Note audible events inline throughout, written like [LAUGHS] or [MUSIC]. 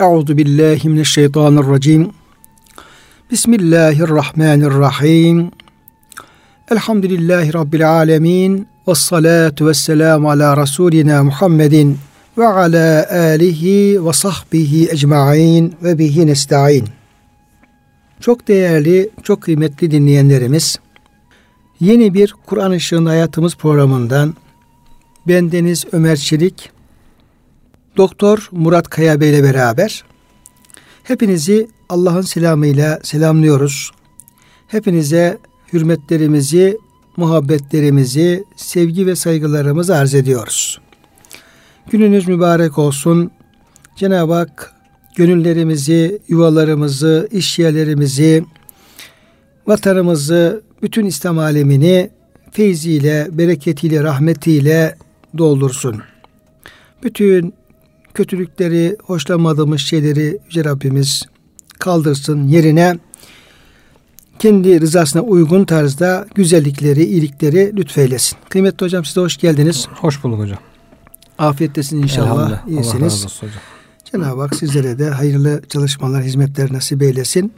Euzu billahi mineşşeytanirracim. Bismillahirrahmanirrahim. Elhamdülillahi rabbil alamin. Ves salatu vesselamu ala rasulina Muhammedin ve ala alihi ve sahbihi ecmaîn ve bihi nestaîn. Çok değerli, çok kıymetli dinleyenlerimiz, yeni bir Kur'an Işığında Hayatımız programından ben Deniz Ömer Çelik, Doktor Murat Kaya Bey ile beraber hepinizi Allah'ın selamıyla selamlıyoruz. Hepinize hürmetlerimizi, muhabbetlerimizi, sevgi ve saygılarımızı arz ediyoruz. Gününüz mübarek olsun. Cenab-ı Hak gönüllerimizi, yuvalarımızı, iş yerlerimizi, vatanımızı, bütün İslam alemini feyziyle, bereketiyle, rahmetiyle doldursun. Bütün kötülükleri, hoşlanmadığımız şeyleri Yüce Rabbimiz kaldırsın yerine kendi rızasına uygun tarzda güzellikleri, iyilikleri lütfeylesin. Kıymetli hocam size hoş geldiniz. Hoş bulduk hocam. Afiyettesiniz inşallah. İyisiniz. Cenab-ı Hak sizlere de hayırlı çalışmalar, hizmetler nasip eylesin.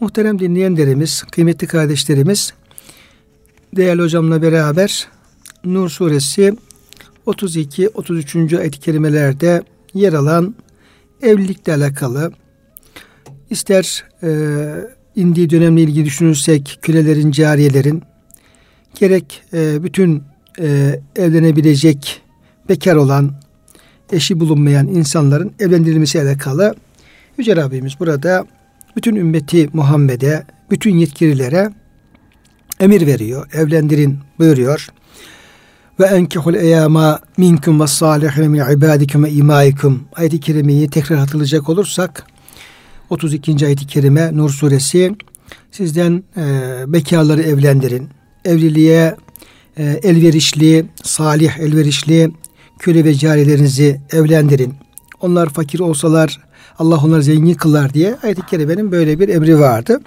Muhterem dinleyenlerimiz, kıymetli kardeşlerimiz, değerli hocamla beraber Nur suresi 32-33. ayet-i kerimelerde yer alan evlilikle alakalı ister e, indiği dönemle ilgili düşünürsek kölelerin, cariyelerin gerek e, bütün e, evlenebilecek bekar olan eşi bulunmayan insanların evlendirilmesiyle alakalı Yüce Rabbimiz burada bütün ümmeti Muhammed'e, bütün yetkililere emir veriyor. Evlendirin buyuruyor. Ve enkihul eyama minkum ve salihin min ibadikum ve imaikum. Ayet-i kerimeyi tekrar hatırlayacak olursak 32. ayet-i kerime Nur suresi sizden e, bekarları evlendirin. Evliliğe e, elverişli, salih, elverişli köle ve carilerinizi evlendirin. Onlar fakir olsalar Allah onları zengin kılar diye ayet-i kerimenin böyle bir emri vardı.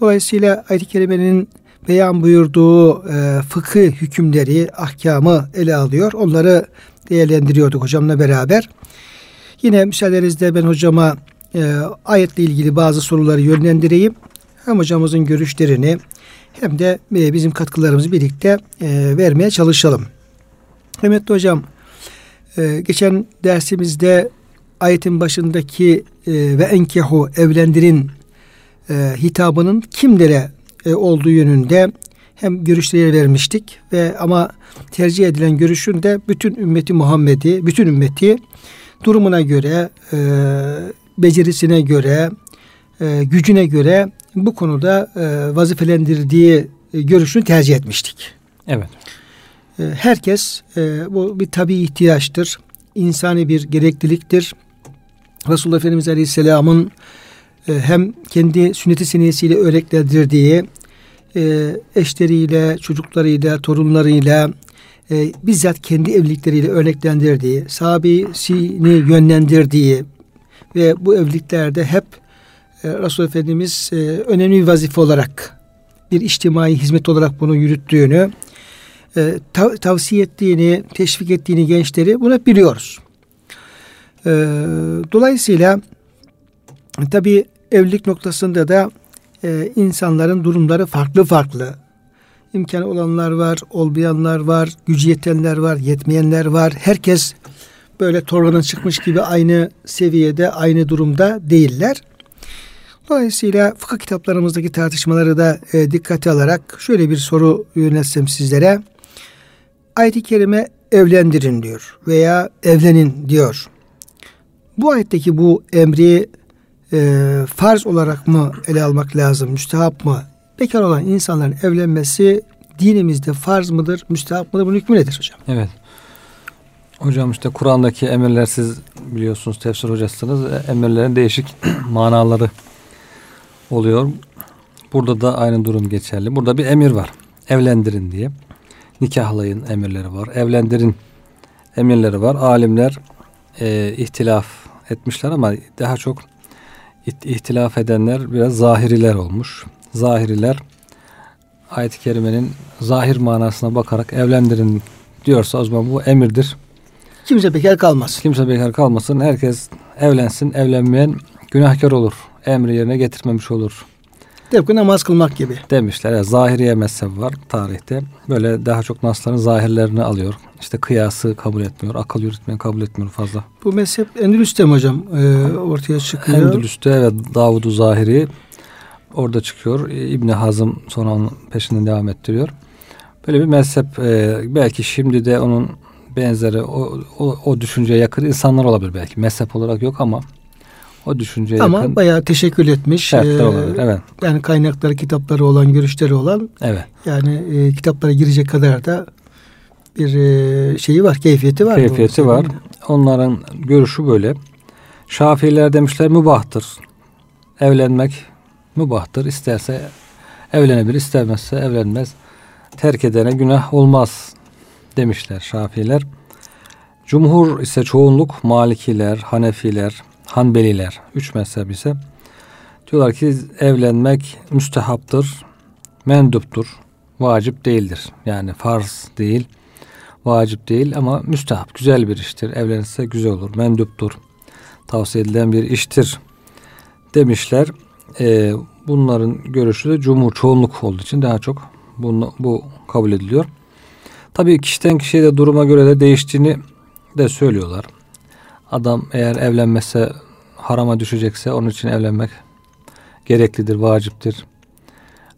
Dolayısıyla ayet-i kerimenin beyan buyurduğu e, fıkıh hükümleri, ahkamı ele alıyor. Onları değerlendiriyorduk hocamla beraber. Yine müsaadenizle ben hocama e, ayetle ilgili bazı soruları yönlendireyim. Hem hocamızın görüşlerini hem de e, bizim katkılarımızı birlikte e, vermeye çalışalım. Kıymetli hocam, e, geçen dersimizde ayetin başındaki e, ve enkehu evlendirin e, hitabının kimlere e, olduğu yönünde hem görüşleri vermiştik ve ama tercih edilen görüşün de bütün ümmeti Muhammed'i, bütün ümmeti durumuna göre, e, becerisine göre, e, gücüne göre bu konuda e, vazifelendirdiği e, görüşünü tercih etmiştik. Evet. E, herkes e, bu bir tabi ihtiyaçtır. insani bir gerekliliktir. Resulullah Efendimiz Aleyhisselam'ın hem kendi sünneti seniyesiyle örneklendirdiği e, eşleriyle, çocuklarıyla, torunlarıyla e, bizzat kendi evlilikleriyle örneklendirdiği, sahabesini yönlendirdiği ve bu evliliklerde hep e, Resulullah Efendimiz e, önemli bir vazife olarak bir içtimai hizmet olarak bunu yürüttüğünü e, tav- tavsiye ettiğini, teşvik ettiğini gençleri bunu biliyoruz. E, dolayısıyla tabi evlilik noktasında da e, insanların durumları farklı farklı. İmkanı olanlar var, olmayanlar var, gücü yetenler var, yetmeyenler var. Herkes böyle torbadan çıkmış gibi aynı seviyede, aynı durumda değiller. Dolayısıyla fıkıh kitaplarımızdaki tartışmaları da e, dikkate alarak şöyle bir soru yöneltsem sizlere. Ayet-i kerime evlendirin diyor veya evlenin diyor. Bu ayetteki bu emri e, farz olarak mı ele almak lazım, müstehap mı? Bekar olan insanların evlenmesi dinimizde farz mıdır, müstehap mıdır? Bunun hükmü nedir hocam? Evet. Hocam işte Kur'an'daki emirler siz biliyorsunuz tefsir hocasınız. E, emirlerin değişik [CLEARS THROAT] manaları oluyor. Burada da aynı durum geçerli. Burada bir emir var. Evlendirin diye. Nikahlayın emirleri var. Evlendirin emirleri var. Alimler e, ihtilaf etmişler ama daha çok ihtilaf edenler biraz zahiriler olmuş. Zahiriler ayet-i kerimenin zahir manasına bakarak evlendirin diyorsa o zaman bu emirdir. Kimse bekar kalmaz. Kimse bekar kalmasın. Herkes evlensin, evlenmeyen günahkar olur. Emri yerine getirmemiş olur. Tıpkı namaz kılmak gibi. Demişler. Yani zahiriye mezhebi var tarihte. Böyle daha çok nasların zahirlerini alıyor. İşte kıyası kabul etmiyor. Akıl yürütmeyi kabul etmiyor fazla. Bu mezhep Endülüs'te mi hocam e, ortaya çıkıyor? Endülüs'te evet Davud-u Zahiri orada çıkıyor. İbni Hazım sonra onun peşinden devam ettiriyor. Böyle bir mezhep e, belki şimdi de onun benzeri o, o, o düşünceye yakın insanlar olabilir belki. Mezhep olarak yok ama o düşünceye ama yakın. Bayağı teşekkür etmiş. Şartlar ee, olabilir, evet. Yani kaynakları, kitapları olan, görüşleri olan. Evet. Yani e, kitaplara girecek kadar da bir e, şeyi var, keyfiyeti var. Keyfiyeti var. Onların görüşü böyle. Şafiiler demişler mübahtır. Evlenmek mübahtır. İsterse evlenebilir, istemezse evlenmez. Terk edene günah olmaz demişler Şafiiler. Cumhur ise çoğunluk Malikiler, Hanefiler, Hanbeliler, üç mezhep ise diyorlar ki evlenmek müstehaptır, menduptur, vacip değildir. Yani farz değil, vacip değil ama müstehap, güzel bir iştir. Evlenirse güzel olur, menduptur, tavsiye edilen bir iştir demişler. Ee, bunların görüşü de cumhur çoğunluk olduğu için daha çok bunu, bu kabul ediliyor. Tabii kişiden kişiye de duruma göre de değiştiğini de söylüyorlar. Adam eğer evlenmezse harama düşecekse onun için evlenmek gereklidir, vaciptir.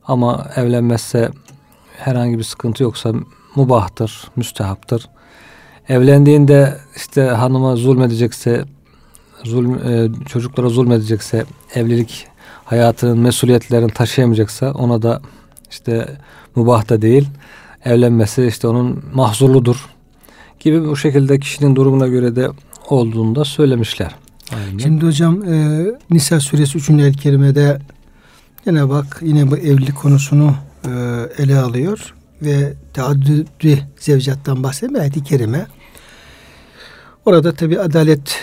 Ama evlenmezse herhangi bir sıkıntı yoksa mubahtır, müstehaptır. Evlendiğinde işte hanıma zulmedecekse, zulm, e, çocuklara zulmedecekse, evlilik hayatının mesuliyetlerini taşıyamayacaksa ona da işte mubah da değil, evlenmesi işte onun mahzurludur gibi bu şekilde kişinin durumuna göre de olduğunu da söylemişler. Aynen. Şimdi hocam e, Nisa suresi 3. el kerimede yine bak yine bu evlilik konusunu e, ele alıyor ve taaddüdü zevcattan bahsediyor ayet-i kerime. Orada tabi adalet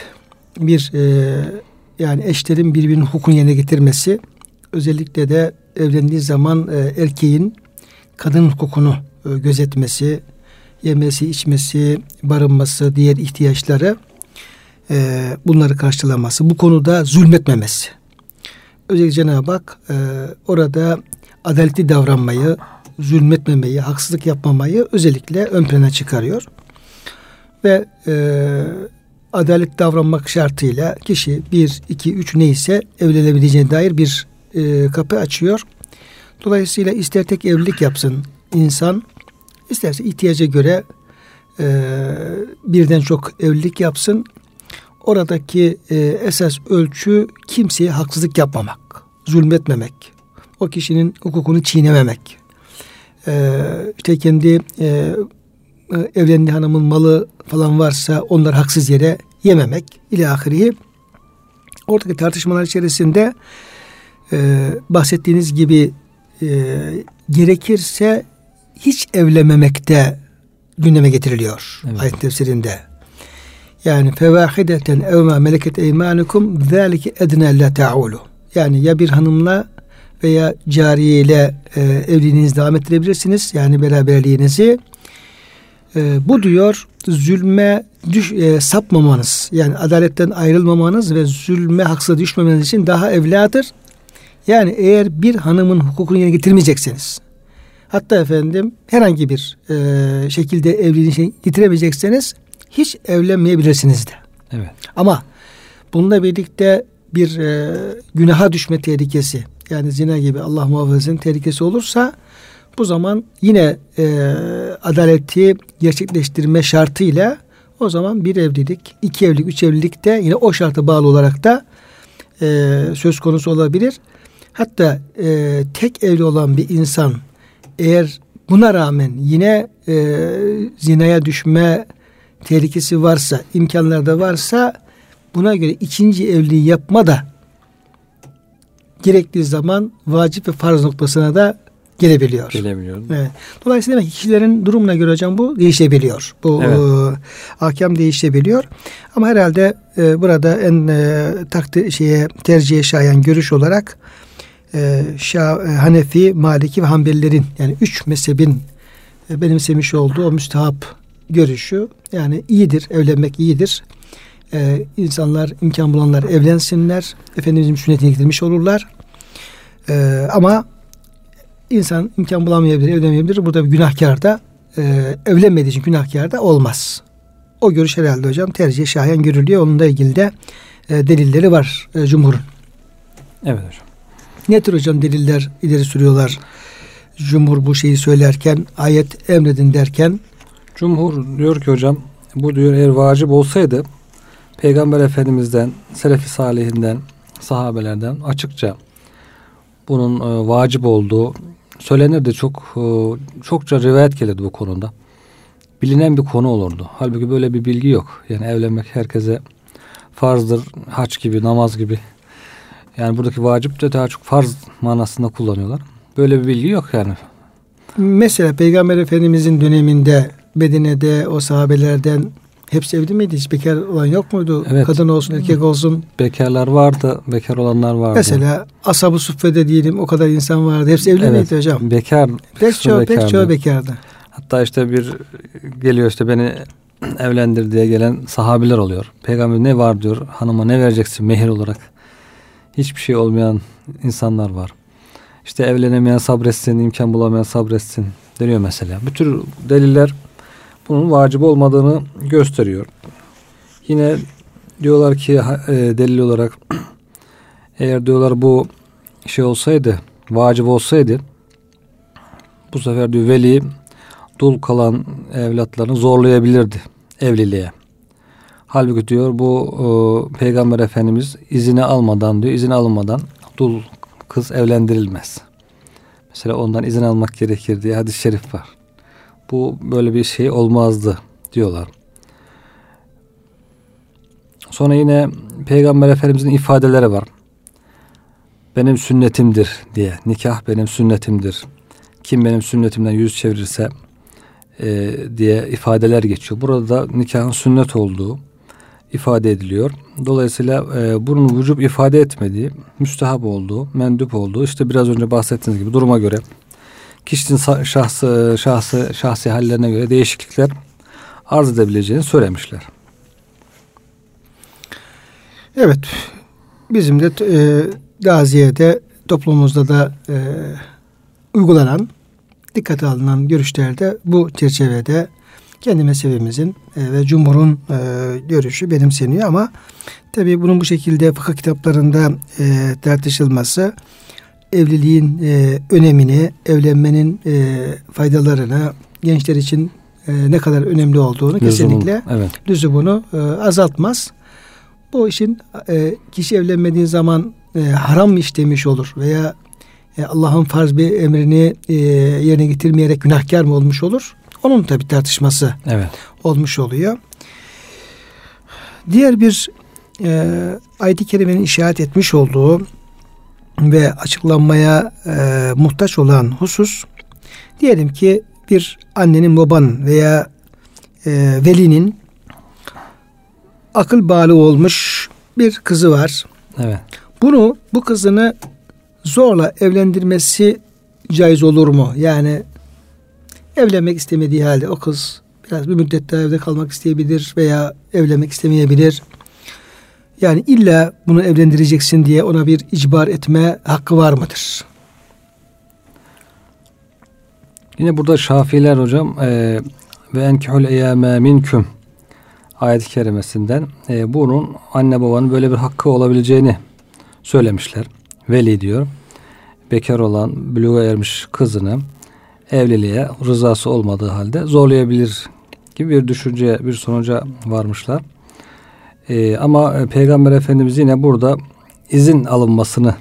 bir e, yani eşlerin birbirinin hukukunu yerine getirmesi özellikle de evlendiği zaman e, erkeğin kadın hukukunu e, gözetmesi, yemesi, içmesi, barınması, diğer ihtiyaçları e, bunları karşılaması. Bu konuda zulmetmemesi. Özellikle Cenab-ı Hak e, orada adaletli davranmayı, zulmetmemeyi, haksızlık yapmamayı özellikle ön plana çıkarıyor. Ve e, adalet davranmak şartıyla kişi bir, iki, üç neyse evlenebileceğine dair bir e, kapı açıyor. Dolayısıyla ister tek evlilik yapsın insan, isterse ihtiyaca göre e, birden çok evlilik yapsın. Oradaki e, esas ölçü kimseye haksızlık yapmamak, zulmetmemek, o kişinin hukukunu çiğnememek. E, işte kendi e, evlendiği hanımın malı falan varsa onlar haksız yere yememek ile ahirihi. Oradaki tartışmalar içerisinde e, bahsettiğiniz gibi e, gerekirse hiç evlenmemekte gündeme getiriliyor evet. ayet tefsirinde. Yani fevahideten ev ma meleket eymanukum zalike edne la ta'ulu. Yani ya bir hanımla veya cariyeyle e, evliliğinizi devam ettirebilirsiniz. Yani beraberliğinizi. E, bu diyor zulme düş, e, sapmamanız yani adaletten ayrılmamanız ve zulme haksız düşmemeniz için daha evladır. Yani eğer bir hanımın hukukunu yerine getirmeyecekseniz hatta efendim herhangi bir e, şekilde evliliğini getiremeyecekseniz hiç evlenmeyebilirsiniz de. Evet. Ama bununla birlikte bir e, günaha düşme tehlikesi yani zina gibi Allah muhafazasının tehlikesi olursa bu zaman yine e, adaleti gerçekleştirme şartıyla o zaman bir evlilik, iki evlilik, üç evlilik de yine o şarta bağlı olarak da e, söz konusu olabilir. Hatta e, tek evli olan bir insan eğer buna rağmen yine e, zinaya düşme tehlikesi varsa, imkanları da varsa buna göre ikinci evliliği yapma da gerektiği zaman vacip ve farz noktasına da gelebiliyor. Gelebiliyor. Evet. Dolayısıyla demek ki kişilerin durumuna göre hocam bu değişebiliyor. Bu evet. e, ahkam değişebiliyor. Ama herhalde e, burada en e, takdir şeye tercihe şayan görüş olarak e, Şa, e, Hanefi, Maliki ve Hanbelilerin yani üç mezhebin e, benimsemiş olduğu o müstehap görüşü yani iyidir, evlenmek iyidir. e, insanlar imkan bulanlar evlensinler. Efendimizin sünnetine getirmiş olurlar. E, ama insan imkan bulamayabilir, evlenmeyebilir. Burada bir günahkar da e, evlenmediği için günahkar da olmaz. O görüş herhalde hocam tercih şahen görülüyor. Onunla ilgili de e, delilleri var e, Cumhur'un. Evet hocam. Ne tür hocam deliller ileri sürüyorlar? Cumhur bu şeyi söylerken, ayet emredin derken. Cumhur diyor ki hocam, bu diyor eğer vacip olsaydı Peygamber Efendimiz'den, Selefi Salihinden, sahabelerden açıkça bunun e, vacip olduğu söylenirdi. Çok e, çokça rivayet gelirdi bu konuda. Bilinen bir konu olurdu. Halbuki böyle bir bilgi yok. Yani evlenmek herkese farzdır, haç gibi, namaz gibi. Yani buradaki vacip de daha çok farz manasında kullanıyorlar. Böyle bir bilgi yok yani. Mesela Peygamber Efendimizin döneminde Medine'de o sahabelerden hepsi evli miydi? Hiç bekar olan yok muydu? Evet. Kadın olsun, erkek olsun. Bekarlar vardı, bekar olanlar vardı. Mesela Ashab-ı Suffe'de diyelim o kadar insan vardı. Hepsi evli evet. miydi hocam? Bekar. Pek çoğu, bekardı. pek çoğu bekardı. Hatta işte bir geliyor işte beni [CLEARS THROAT] evlendir diye gelen sahabiler oluyor. Peygamber ne var diyor. Hanıma ne vereceksin mehir olarak? Hiçbir şey olmayan insanlar var. İşte evlenemeyen sabretsin, imkan bulamayan sabretsin deniyor mesela. Bu tür deliller bunun vacip olmadığını gösteriyor. Yine diyorlar ki e, delil olarak [CLEARS THROAT] eğer diyorlar bu şey olsaydı, vacip olsaydı bu sefer diyor veli dul kalan evlatlarını zorlayabilirdi evliliğe. Halbuki diyor bu e, Peygamber Efendimiz izini almadan diyor izin almadan dul kız evlendirilmez. Mesela ondan izin almak gerekir diye hadis-i şerif var. Bu böyle bir şey olmazdı diyorlar. Sonra yine Peygamber Efendimizin ifadeleri var. Benim sünnetimdir diye. Nikah benim sünnetimdir. Kim benim sünnetimden yüz çevirirse e, diye ifadeler geçiyor. Burada da nikahın sünnet olduğu ifade ediliyor. Dolayısıyla e, bunun vücub ifade etmediği, müstehap olduğu, mendup olduğu işte biraz önce bahsettiğiniz gibi duruma göre kişinin şahsı, şahsı, şahsi hallerine göre değişiklikler arz edebileceğini söylemişler. Evet. Bizim de e, Gaziye'de toplumumuzda da e, uygulanan, dikkate alınan görüşlerde bu çerçevede kendi mezhebimizin e, ve cumhurun e, görüşü benimseniyor ama tabi bunun bu şekilde fıkıh kitaplarında e, tartışılması evliliğin e, önemini, evlenmenin e, faydalarını, gençler için e, ne kadar önemli olduğunu Lüzumun, kesinlikle evet. lüzumunu e, azaltmaz. Bu işin e, kişi evlenmediği zaman e, haram işlemiş olur veya e, Allah'ın farz bir emrini e, yerine getirmeyerek günahkar mı olmuş olur? Onun tabi tartışması evet. olmuş oluyor. Diğer bir e, ayet-i kerimenin işaret etmiş olduğu ve açıklanmaya e, muhtaç olan husus diyelim ki bir annenin babanın veya e, velinin akıl bağlı olmuş bir kızı var. Evet. Bunu bu kızını zorla evlendirmesi caiz olur mu? Yani evlenmek istemediği halde o kız biraz bir müddet daha evde kalmak isteyebilir veya evlenmek istemeyebilir. Yani illa bunu evlendireceksin diye ona bir icbar etme hakkı var mıdır? Yine burada Şafiler hocam e, ve enkihul eyyame minküm ayet-i kerimesinden e, bunun anne babanın böyle bir hakkı olabileceğini söylemişler. Veli diyor. Bekar olan, büluğa ermiş kızını evliliğe rızası olmadığı halde zorlayabilir gibi bir düşünce, bir sonuca varmışlar. Ee, ama e, Peygamber Efendimiz yine burada izin alınmasını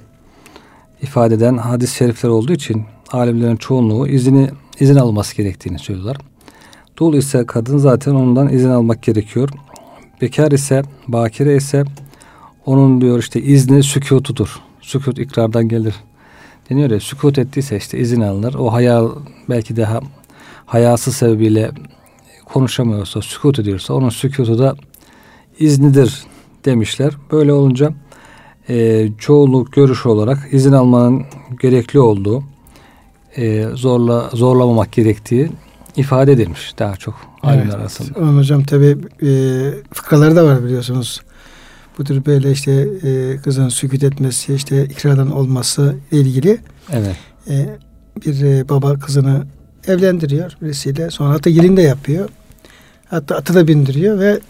ifade eden hadis-i şerifler olduğu için alimlerin çoğunluğu izini izin alması gerektiğini söylüyorlar. Dul ise kadın zaten ondan izin almak gerekiyor. Bekar ise, bakire ise onun diyor işte izni sükutudur. Sükut ikrardan gelir. Deniyor ya sükut ettiyse işte izin alınır. O hayal belki daha hayası sebebiyle konuşamıyorsa, sükut ediyorsa onun sükutu da iznidir demişler. Böyle olunca e, çoğunluk görüş olarak izin almanın gerekli olduğu, e, zorla zorlamamak gerektiği ifade edilmiş daha çok alimler evet. arasında. Onun hocam tabi e, fıkraları da var biliyorsunuz. Bu tür böyle işte e, kızın sükut etmesi, işte ikrardan olması ilgili. Evet. E, bir e, baba kızını evlendiriyor birisiyle. Sonra hatta gelin de yapıyor. Hatta atı da bindiriyor ve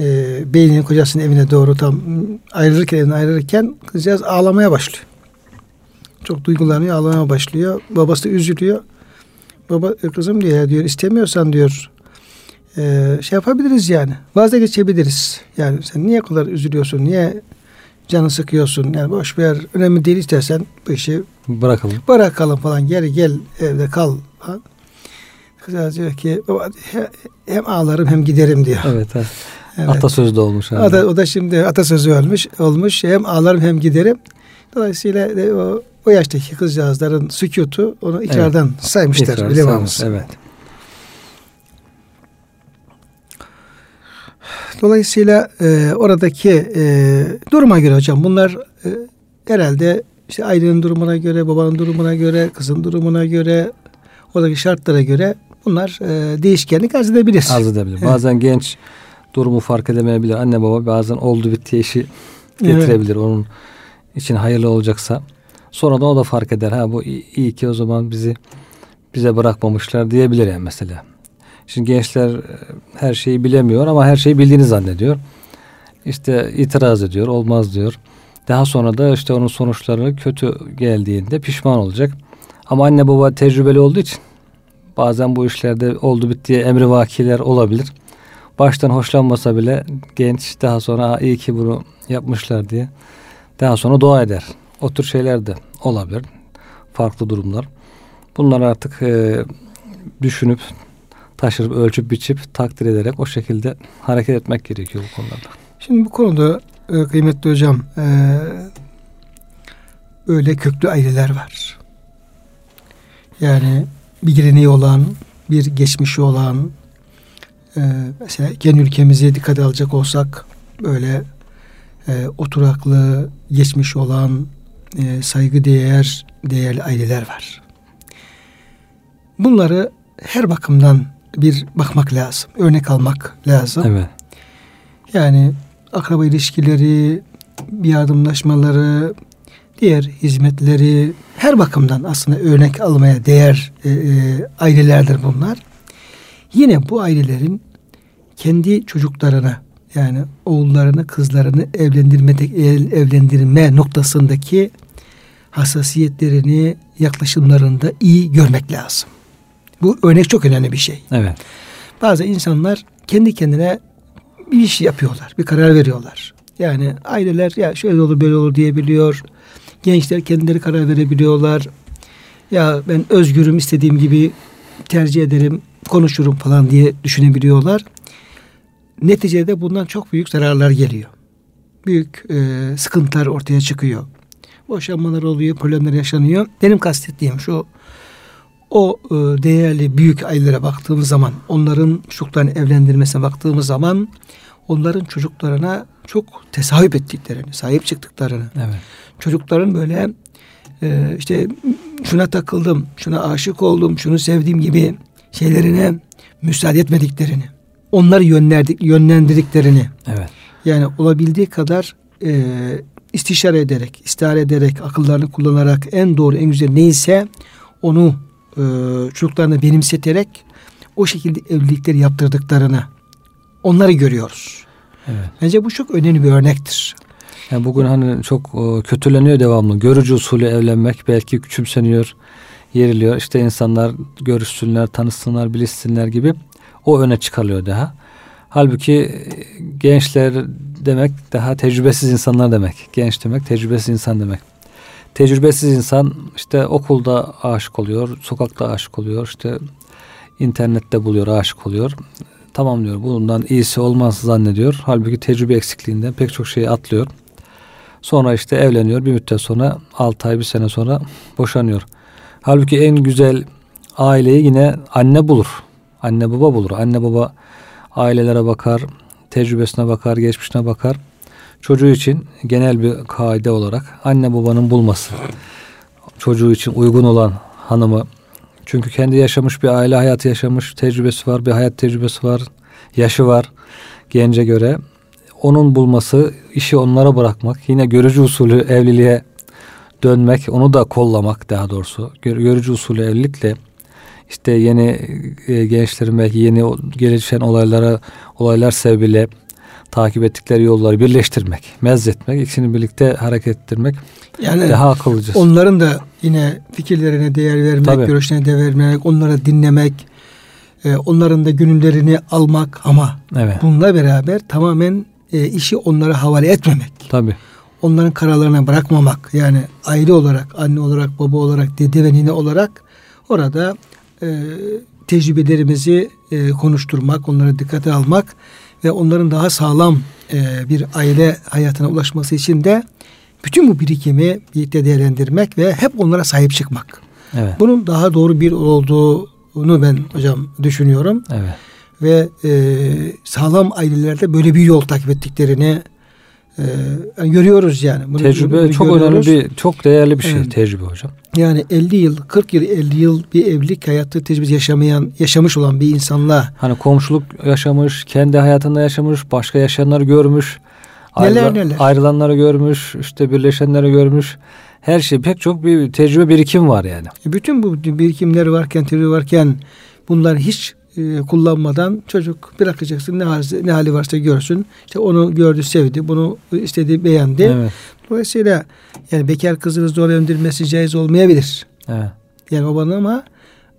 e, beynin kocasının evine doğru tam ayrılırken evine ayrılırken kızcağız ağlamaya başlıyor. Çok duygulanıyor, ağlamaya başlıyor. Babası da üzülüyor. Baba e, kızım diyor, diyor istemiyorsan diyor e, şey yapabiliriz yani. Vazgeçebiliriz. Yani sen niye kadar üzülüyorsun? Niye canı sıkıyorsun? Yani boş ver. Önemli değil istersen bu işi bırakalım. Bırakalım falan. Geri gel evde kal falan. Kızcağız diyor ki hem ağlarım hem giderim diyor. Evet. evet. Evet. Atasözü de olmuş. Abi. O, da, o da şimdi atasözü olmuş. olmuş. Hem ağlarım hem giderim. Dolayısıyla o, o yaştaki kızcağızların sükutu onu ikrardan evet. saymışlar. İkrar, saymış, evet. Dolayısıyla e, oradaki e, duruma göre hocam bunlar e, herhalde işte ailenin durumuna göre, babanın durumuna göre, kızın durumuna göre, oradaki şartlara göre bunlar e, değişkenlik arz edebilir. Arz edebilir. Evet. Bazen genç durumu fark edemeyebilir. Anne baba bazen oldu bitti işi getirebilir. Evet. Onun için hayırlı olacaksa. Sonra da o da fark eder. Ha bu iyi ki o zaman bizi bize bırakmamışlar diyebilir yani mesela. Şimdi gençler e, her şeyi bilemiyor ama her şeyi bildiğini zannediyor. İşte itiraz ediyor, olmaz diyor. Daha sonra da işte onun sonuçları kötü geldiğinde pişman olacak. Ama anne baba tecrübeli olduğu için bazen bu işlerde oldu bittiye emri vakiler olabilir. Baştan hoşlanmasa bile genç daha sonra iyi ki bunu yapmışlar diye daha sonra dua eder. O tür şeyler de olabilir. Farklı durumlar. Bunlar artık e, düşünüp taşırıp ölçüp biçip takdir ederek o şekilde hareket etmek gerekiyor bu konularda. Şimdi bu konuda e, kıymetli hocam e, öyle köklü aileler var. Yani bir geleneği olan, bir geçmişi olan, e, mesela gen ülkemize dikkat alacak olsak böyle e, oturaklı, geçmiş olan, e, saygı değer, değerli aileler var. Bunları her bakımdan bir bakmak lazım. Örnek almak lazım. Evet. Yani akraba ilişkileri, yardımlaşmaları, diğer hizmetleri her bakımdan aslında örnek almaya değer e, e, ailelerdir bunlar. Yine bu ailelerin kendi çocuklarına yani oğullarını, kızlarını evlendirme evlendirme noktasındaki hassasiyetlerini, yaklaşımlarında iyi görmek lazım. Bu örnek çok önemli bir şey. Evet. Bazı insanlar kendi kendine bir iş yapıyorlar, bir karar veriyorlar. Yani aileler ya şöyle olur böyle olur diyebiliyor. Gençler kendileri karar verebiliyorlar. Ya ben özgürüm istediğim gibi tercih ederim, konuşurum falan diye düşünebiliyorlar. Neticede bundan çok büyük zararlar geliyor. Büyük e, sıkıntılar ortaya çıkıyor. Boşanmalar oluyor, problemler yaşanıyor. Benim kastettiğim şu o e, değerli büyük ailelere baktığımız zaman, onların çocuklarını evlendirmesine baktığımız zaman onların çocuklarına çok tesahüp ettiklerini, sahip çıktıklarını, evet. çocukların böyle e, işte şuna takıldım, şuna aşık oldum, şunu sevdiğim gibi şeylerine müsaade etmediklerini, onları yönlendik, yönlendirdiklerini, evet. yani olabildiği kadar e, istişare ederek, istihare ederek, akıllarını kullanarak en doğru, en güzel neyse onu e, çocuklarına benimseterek o şekilde evlilikleri yaptırdıklarını onları görüyoruz. Evet. Bence bu çok önemli bir örnektir. Yani bugün hani çok e, kötüleniyor devamlı. Görücü usulü evlenmek belki küçümseniyor, yeriliyor. İşte insanlar görüşsünler, tanışsınlar, bilişsinler gibi o öne çıkarılıyor daha. Halbuki e, gençler demek daha tecrübesiz insanlar demek. Genç demek tecrübesiz insan demek. Tecrübesiz insan işte okulda aşık oluyor, sokakta aşık oluyor, işte internette buluyor, aşık oluyor. Tamam diyor bundan iyisi olmaz zannediyor. Halbuki tecrübe eksikliğinden pek çok şeyi atlıyor. Sonra işte evleniyor. Bir müddet sonra 6 ay bir sene sonra boşanıyor. Halbuki en güzel aileyi yine anne bulur. Anne baba bulur. Anne baba ailelere bakar, tecrübesine bakar, geçmişine bakar. Çocuğu için genel bir kaide olarak anne babanın bulması, çocuğu için uygun olan hanımı Çünkü kendi yaşamış bir aile hayatı yaşamış, tecrübesi var, bir hayat tecrübesi var, yaşı var gence göre. Onun bulması, işi onlara bırakmak, yine görücü usulü evliliğe dönmek, onu da kollamak daha doğrusu. Görücü usulü evlilikle işte yeni e, gençlerin belki yeni gelişen olaylara olaylar sebebiyle takip ettikleri yolları birleştirmek, mezzetmek, ikisini birlikte hareket ettirmek yani daha akıllıca. Onların da yine fikirlerine değer vermek, Tabii. görüşlerine değer vermek, onları dinlemek, e, onların da gönüllerini almak ama evet. bununla beraber tamamen e, işi onlara havale etmemek. Tabii. Onların kararlarına bırakmamak. Yani aile olarak, anne olarak, baba olarak, dede ve nine olarak orada e, tecrübelerimizi e, konuşturmak, onlara dikkate almak ve onların daha sağlam e, bir aile hayatına ulaşması için de bütün bu birikimi birlikte değerlendirmek ve hep onlara sahip çıkmak. Evet. Bunun daha doğru bir olduğunu ben hocam düşünüyorum. Evet. Ve e, sağlam ailelerde böyle bir yol takip ettiklerini ee, yani görüyoruz yani. Bunu, tecrübe bunu çok görüyoruz. önemli bir, çok değerli bir şey evet. tecrübe hocam. Yani 50 yıl, 40 yıl, 50 yıl bir evlilik hayatı tecrübesi yaşamayan, yaşamış olan bir insanla. Hani komşuluk yaşamış, kendi hayatında yaşamış, başka yaşayanları görmüş. Neler ayrılan, neler. Ayrılanları görmüş, işte birleşenleri görmüş. Her şey pek çok bir tecrübe birikim var yani. E, bütün bu birikimler varken, tecrübe varken bunlar hiç e, kullanmadan çocuk bırakacaksın ne hali, ne hali varsa görsün. İşte onu gördü sevdi bunu istedi beğendi. Evet. Dolayısıyla yani bekar kızını zor evlendirmesi caiz olmayabilir. Evet. Yani babanın ama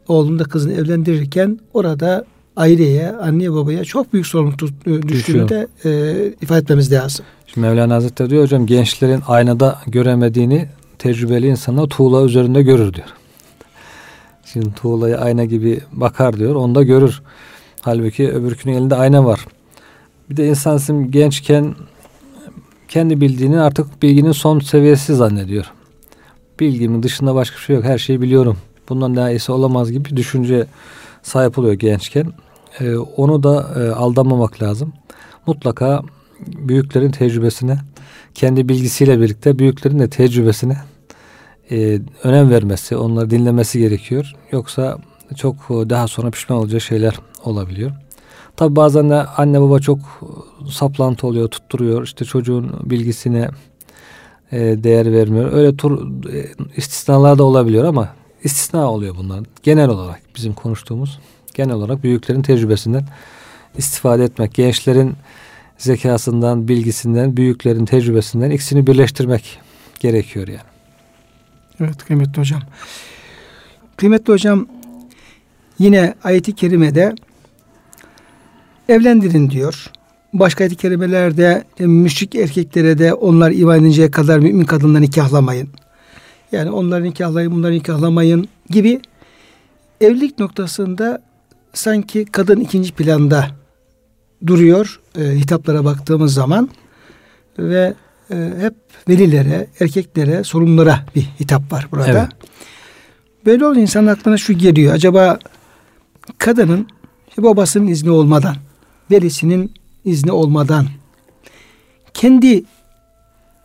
oğlunu da kızını evlendirirken orada aileye, anneye babaya çok büyük sorumluluk e, düştüğünü de e, ifade etmemiz lazım. Şimdi Mevlana Hazretleri diyor hocam gençlerin aynada göremediğini tecrübeli insanlar tuğla üzerinde görür diyor. Şimdi tuğlayı ayna gibi bakar diyor. Onda görür. Halbuki öbürkünün elinde ayna var. Bir de insan şimdi gençken kendi bildiğini artık bilginin son seviyesi zannediyor. Bilgimin dışında başka bir şey yok. Her şeyi biliyorum. Bundan daha iyisi olamaz gibi bir düşünce sahip oluyor gençken. Ee, onu da e, aldanmamak lazım. Mutlaka büyüklerin tecrübesine, kendi bilgisiyle birlikte büyüklerin de tecrübesine e, önem vermesi, onları dinlemesi gerekiyor. Yoksa çok daha sonra pişman olacağı şeyler olabiliyor. Tabi bazen de anne baba çok saplantı oluyor, tutturuyor. İşte çocuğun bilgisine e, değer vermiyor. Öyle tur e, istisnalar da olabiliyor ama istisna oluyor bunlar. Genel olarak bizim konuştuğumuz genel olarak büyüklerin tecrübesinden istifade etmek, gençlerin zekasından, bilgisinden, büyüklerin tecrübesinden ikisini birleştirmek gerekiyor yani. Evet kıymetli hocam. Kıymetli hocam yine ayeti kerimede evlendirin diyor. Başka ayet-i kerimelerde müşrik erkeklere de onlar iman edinceye kadar mümin kadınları nikahlamayın. Yani onları nikahlayın, bunları nikahlamayın gibi evlilik noktasında sanki kadın ikinci planda duruyor e, hitaplara baktığımız zaman ve e, hep velilere, erkeklere, sorumlulara bir hitap var burada. Evet. Böyle olunca insanın aklına şu geliyor. Acaba kadının babasının izni olmadan, velisinin izni olmadan kendi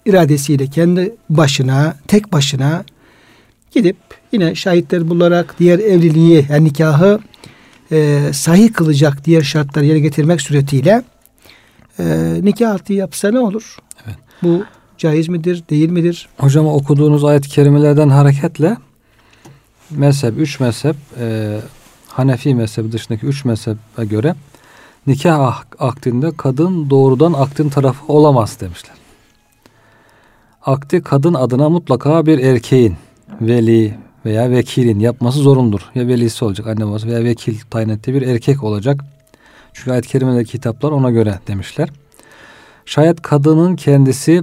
iradesiyle kendi başına, tek başına gidip yine şahitler bularak diğer evliliği yani nikahı e, sahih kılacak diğer şartları yerine getirmek suretiyle e, nikah altı yapsa ne olur? Bu caiz midir, değil midir? Hocam okuduğunuz ayet-i kerimelerden hareketle mezhep, üç mezhep e, Hanefi mezhebi dışındaki üç mezhebe göre nikah akdinde kadın doğrudan akdin tarafı olamaz demişler. Akdi kadın adına mutlaka bir erkeğin veli veya vekilin yapması zorundur. Ya velisi olacak anne babası veya vekil tayin ettiği bir erkek olacak. Çünkü ayet-i kerimedeki kitaplar ona göre demişler. Şayet kadının kendisi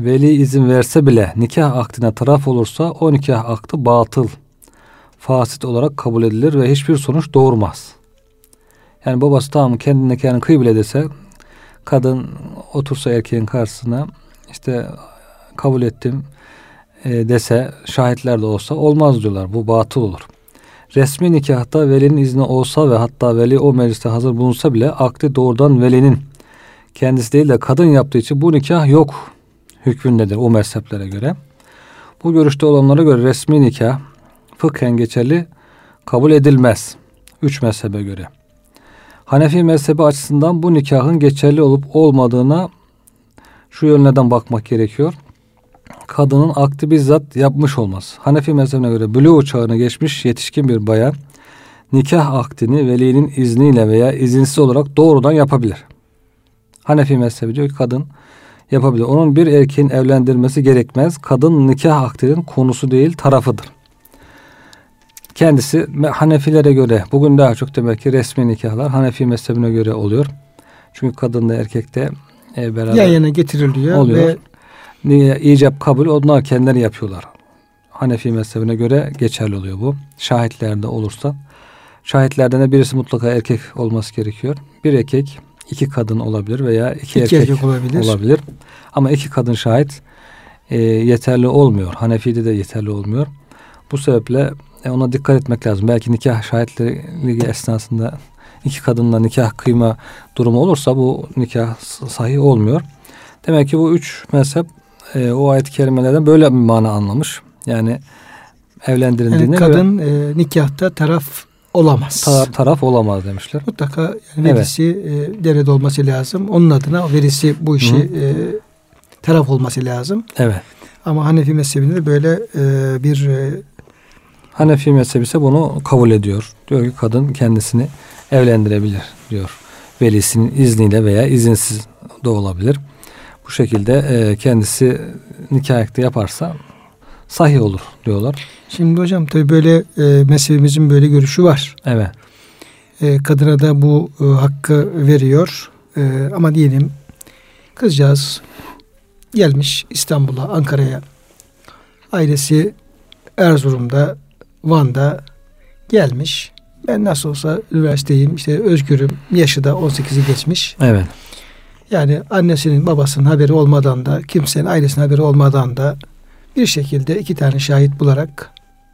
veli izin verse bile nikah akdine taraf olursa o nikah aktı batıl, fasit olarak kabul edilir ve hiçbir sonuç doğurmaz. Yani babası tamam kendi nikahını kıy bile dese kadın otursa erkeğin karşısına işte kabul ettim e, dese şahitler de olsa olmaz diyorlar. Bu batıl olur. Resmi nikahta velinin izni olsa ve hatta veli o mecliste hazır bulunsa bile akdi doğrudan velinin kendisi değil de kadın yaptığı için bu nikah yok hükmündedir o mezheplere göre. Bu görüşte olanlara göre resmi nikah fıkhen geçerli kabul edilmez. Üç mezhebe göre. Hanefi mezhebi açısından bu nikahın geçerli olup olmadığına şu yönlerden bakmak gerekiyor. Kadının akti bizzat yapmış olmaz. Hanefi mezhebine göre bülü çağını geçmiş yetişkin bir bayan nikah akdini velinin izniyle veya izinsiz olarak doğrudan yapabilir. Hanefi mezhebi diyor ki kadın yapabilir. Onun bir erkeğin evlendirmesi gerekmez. Kadın nikah akdinin konusu değil tarafıdır. Kendisi Hanefilere göre bugün daha çok demek ki resmi nikahlar Hanefi mezhebine göre oluyor. Çünkü kadın da erkek de e, beraber yan yana getiriliyor oluyor. ve icap kabul onlar kendileri yapıyorlar. Hanefi mezhebine göre geçerli oluyor bu. Şahitlerde olursa. Şahitlerden de birisi mutlaka erkek olması gerekiyor. Bir erkek, iki kadın olabilir veya iki, iki erkek, erkek olabilir. olabilir. Ama iki kadın şahit e, yeterli olmuyor. Hanefi'de de yeterli olmuyor. Bu sebeple e, ona dikkat etmek lazım. Belki nikah şahitleri esnasında iki kadınla nikah kıyma durumu olursa bu nikah sahih olmuyor. Demek ki bu üç mezhep e, o ayet-i kerimelerden böyle bir mana anlamış. Yani evlendirildiğinde yani kadın e, nikahta taraf olamaz. Ta, taraf olamaz demişler. Mutlaka yani verisi evet. e, devlet olması lazım. Onun adına verisi bu işi e, taraf olması lazım. Evet. Ama Hanefi mezhebinde böyle e, bir e, Hanefi mezhebi ise bunu kabul ediyor. Diyor ki kadın kendisini evlendirebilir diyor. Velisinin izniyle veya izinsiz de olabilir. Bu şekilde e, kendisi nikah yaparsa sahih olur diyorlar. Şimdi hocam tabi böyle e, mezhebimizin böyle görüşü var. Evet. E, kadına da bu e, hakkı veriyor. E, ama diyelim kızcağız gelmiş İstanbul'a, Ankara'ya. Ailesi Erzurum'da, Van'da gelmiş. Ben nasıl olsa üniversiteyim, işte özgürüm. Yaşı da 18'i geçmiş. Evet. Yani annesinin babasının haberi olmadan da kimsenin ailesinin haberi olmadan da bir şekilde iki tane şahit bularak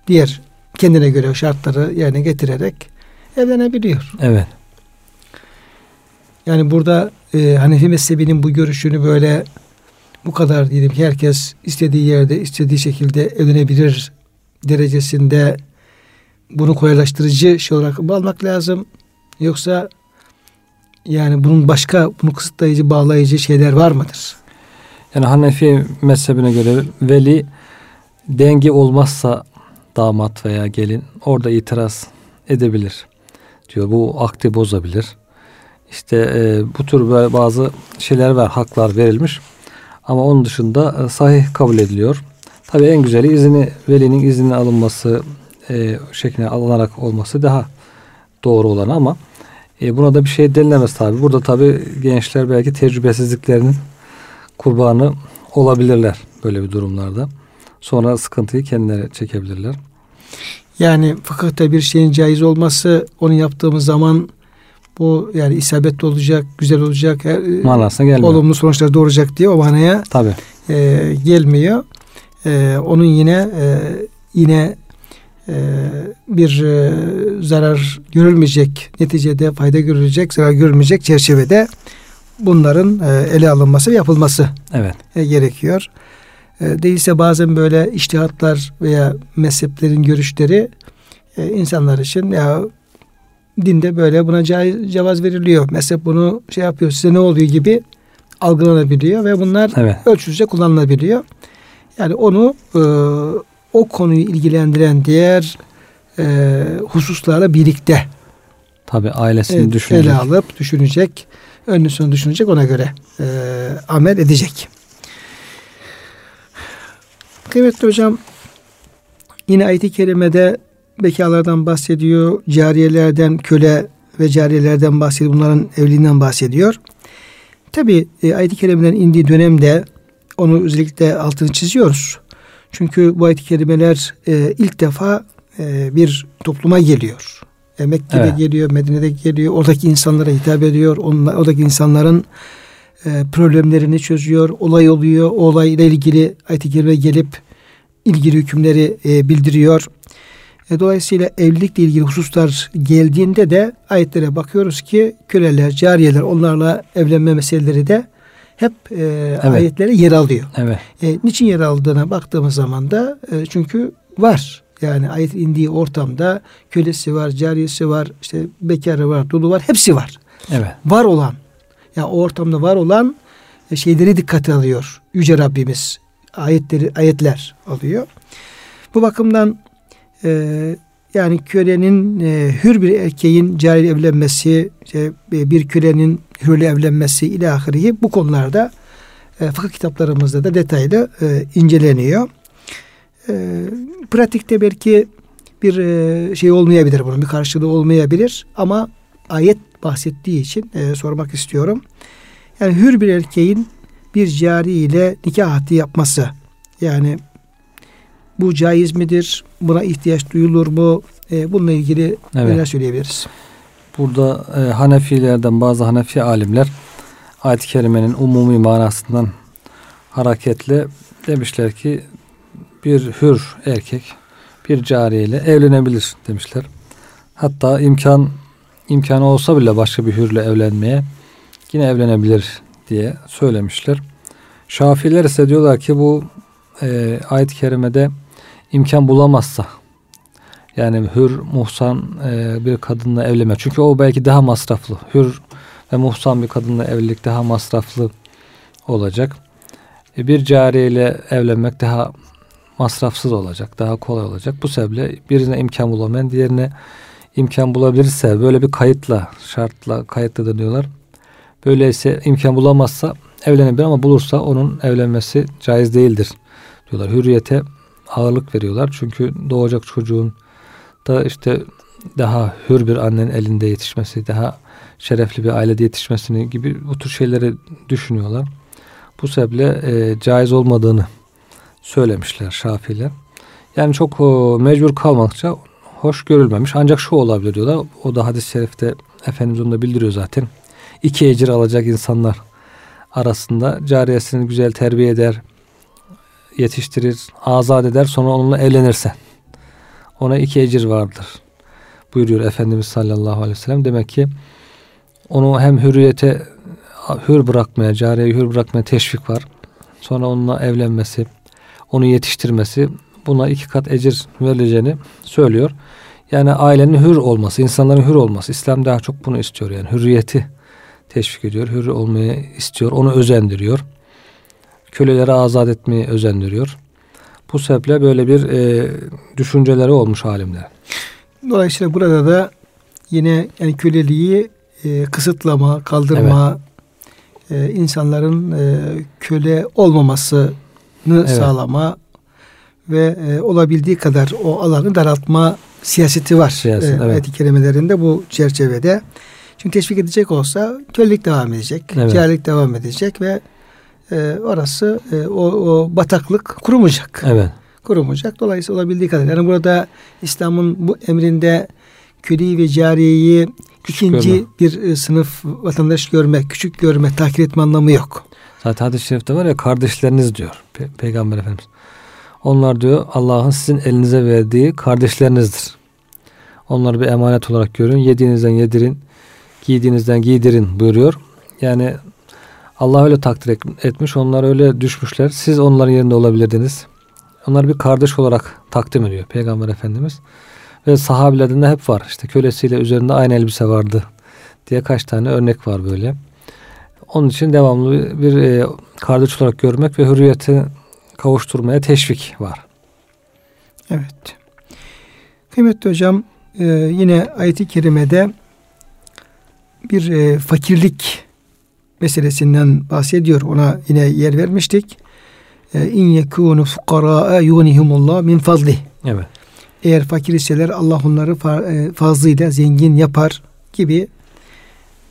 diğer kendine göre şartları yerine getirerek evlenebiliyor. Evet. Yani burada e, Hanefi mezhebinin bu görüşünü böyle bu kadar diyelim ki herkes istediği yerde istediği şekilde evlenebilir derecesinde bunu kolaylaştırıcı şey olarak almak lazım? Yoksa yani bunun başka bunu kısıtlayıcı, bağlayıcı şeyler var mıdır? Yani Hanefi mezhebine göre veli denge olmazsa damat veya gelin orada itiraz edebilir diyor. Bu akdi bozabilir. İşte e, bu tür böyle bazı şeyler var, haklar verilmiş. Ama onun dışında e, sahih kabul ediliyor. Tabi en güzeli izini velinin izninin alınması e, şekline alınarak olması daha doğru olan ama e, buna da bir şey denilemez tabi. Burada tabi gençler belki tecrübesizliklerinin kurbanı olabilirler böyle bir durumlarda. Sonra sıkıntıyı kendileri çekebilirler. Yani fıkıhta bir şeyin caiz olması onu yaptığımız zaman bu yani isabetli olacak, güzel olacak, her, manasına gelmiyor. Olumlu sonuçlar doğuracak diye o manaya Tabii. E, gelmiyor. E, onun yine e, yine e, bir e, zarar görülmeyecek, neticede fayda görülecek, zarar görülmeyecek çerçevede bunların e, ele alınması ve yapılması evet. e, gerekiyor. E, değilse bazen böyle iştihatlar veya mezheplerin görüşleri insanlar için ya dinde böyle buna cevaz veriliyor. Mezhep bunu şey yapıyor size ne oluyor gibi algılanabiliyor ve bunlar evet. ölçüsüzce kullanılabiliyor. Yani onu e, o konuyu ilgilendiren diğer e, hususlarla birlikte tabi ailesini evet, düşünecek. ele alıp düşünecek, önünü sonu düşünecek ona göre e, amel edecek. Kıymetli hocam yine ayet-i kerimede bekalardan bahsediyor, cariyelerden, köle ve cariyelerden bahsediyor, bunların evliliğinden bahsediyor. Tabi e, ayet-i kerimelerin indiği dönemde onu özellikle altını çiziyoruz. Çünkü bu ayet-i kerimeler e, ilk defa e, bir topluma geliyor. E, Mekke'de evet. geliyor, Medine'de geliyor. Oradaki insanlara hitap ediyor. Onlar, oradaki insanların e, problemlerini çözüyor. Olay oluyor. O olayla ilgili ayet-i kerime gelip ilgili hükümleri e, bildiriyor. E, dolayısıyla evlilikle ilgili hususlar geldiğinde de ayetlere bakıyoruz ki köleler, cariyeler onlarla evlenme meseleleri de hep e, evet. ayetlere yer alıyor. Evet. E, niçin yer aldığına baktığımız zaman da e, çünkü var. Yani ayet indiği ortamda kölesi var, cariyesi var, işte bekarı var, dulu var, hepsi var. Evet. Var olan, yani o ortamda var olan şeyleri dikkate alıyor Yüce Rabbimiz. Ayetleri, ayetler alıyor. Bu bakımdan e, yani kölenin e, hür bir erkeğin cari evlenmesi, işte, bir kölenin hürle evlenmesi ilahiri bu konularda e, fıkıh kitaplarımızda da detaylı e, inceleniyor. E, pratikte belki bir e, şey olmayabilir bunun bir karşılığı olmayabilir ama ayet bahsettiği için e, sormak istiyorum. Yani hür bir erkeğin bir cari ile nikah haddi yapması yani bu caiz midir? Buna ihtiyaç duyulur mu? E, bununla ilgili evet. neler söyleyebiliriz? Burada e, Hanefilerden bazı Hanefi alimler ayet-i kerimenin umumi manasından hareketle demişler ki bir hür erkek bir cariye ile evlenebilir demişler. Hatta imkan imkanı olsa bile başka bir hürle evlenmeye yine evlenebilir diye söylemişler. Şafiler ise diyorlar ki bu e, ayet-i kerimede imkan bulamazsa yani hür muhsan e, bir kadınla evlenme. Çünkü o belki daha masraflı. Hür ve muhsan bir kadınla evlilik daha masraflı olacak. E, bir cariyeyle evlenmek daha masrafsız olacak, daha kolay olacak. Bu sebeple birine imkan bulamayan diğerine imkan bulabilirse böyle bir kayıtla, şartla kayıtlı da. Böyleyse imkan bulamazsa evlenebilir ama bulursa onun evlenmesi caiz değildir diyorlar. Hürriyete ağırlık veriyorlar. Çünkü doğacak çocuğun da işte daha hür bir annenin elinde yetişmesi, daha şerefli bir ailede yetişmesini gibi bu tür şeyleri düşünüyorlar. Bu sebeple e, caiz olmadığını söylemişler Şafiler. Yani çok o, mecbur kalmakça hoş görülmemiş. Ancak şu olabilir diyorlar. O da hadis-i şerifte Efendimiz onu da bildiriyor zaten. İki ecir alacak insanlar arasında cariyesini güzel terbiye eder, yetiştirir, azat eder sonra onunla evlenirse ona iki ecir vardır. Buyuruyor Efendimiz sallallahu aleyhi ve sellem. Demek ki onu hem hürriyete hür bırakmaya, cariyeyi hür bırakmaya teşvik var. Sonra onunla evlenmesi, onu yetiştirmesi buna iki kat ecir verileceğini söylüyor. Yani ailenin hür olması, insanların hür olması. İslam daha çok bunu istiyor. Yani hürriyeti teşvik ediyor. Hür olmayı istiyor. Onu özendiriyor köleleri azat etmeyi özendiriyor. Bu sebeple böyle bir e, düşünceleri olmuş halimde. Dolayısıyla burada da yine yani köleliği e, kısıtlama, kaldırma, evet. e, insanların e, köle evet. sağlama ve e, olabildiği kadar o alanı daraltma siyaseti var. Siyaset, e, evet. Ayet-i kerimelerinde bu çerçevede. Çünkü teşvik edecek olsa kölelik devam edecek, evet. cahillik devam edecek ve e, orası e, o, o bataklık kurumayacak. Evet. Kurumayacak. Dolayısıyla olabildiği kadar. Yani burada İslam'ın bu emrinde köleyi ve cariyeyi ikinci görme. bir e, sınıf vatandaş görmek, küçük görmek, tahkir etme anlamı yok. Zaten hadis-i şerifte var ya kardeşleriniz diyor Pe- Peygamber Efendimiz. Onlar diyor Allah'ın sizin elinize verdiği kardeşlerinizdir. Onları bir emanet olarak görün. Yediğinizden yedirin, giydiğinizden giydirin buyuruyor. Yani Allah öyle takdir etmiş. Onlar öyle düşmüşler. Siz onların yerinde olabilirdiniz. Onlar bir kardeş olarak takdim ediyor Peygamber Efendimiz. Ve sahabilerden de hep var. İşte kölesiyle üzerinde aynı elbise vardı diye kaç tane örnek var böyle. Onun için devamlı bir, e, kardeş olarak görmek ve hürriyeti kavuşturmaya teşvik var. Evet. Kıymetli hocam e, yine ayet-i kerimede bir e, fakirlik meselesinden bahsediyor. Ona yine yer vermiştik. E, İn yekûnu fukarâ'a yûnihumullah min fadli. Evet. Eğer fakir iseler Allah onları e, fazlıyla zengin yapar gibi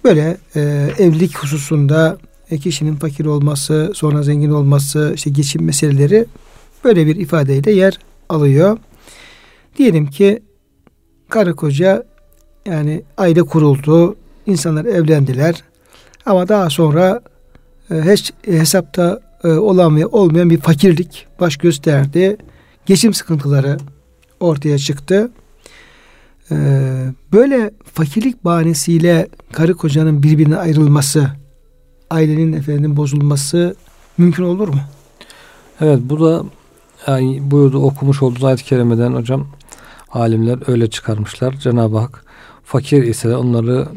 böyle e, evlilik hususunda kişinin fakir olması, sonra zengin olması, işte geçim meseleleri böyle bir ifadeyle yer alıyor. Diyelim ki karı koca yani aile kuruldu, insanlar evlendiler. Ama daha sonra e, hiç hesapta e, olan ve olmayan bir fakirlik baş gösterdi. Geçim sıkıntıları ortaya çıktı. E, böyle fakirlik bahanesiyle karı kocanın birbirine ayrılması, ailenin efendim bozulması mümkün olur mu? Evet bu da yani buyurdu okumuş olduğu ayet-i kerimeden hocam alimler öyle çıkarmışlar. Cenab-ı Hak fakir ise onları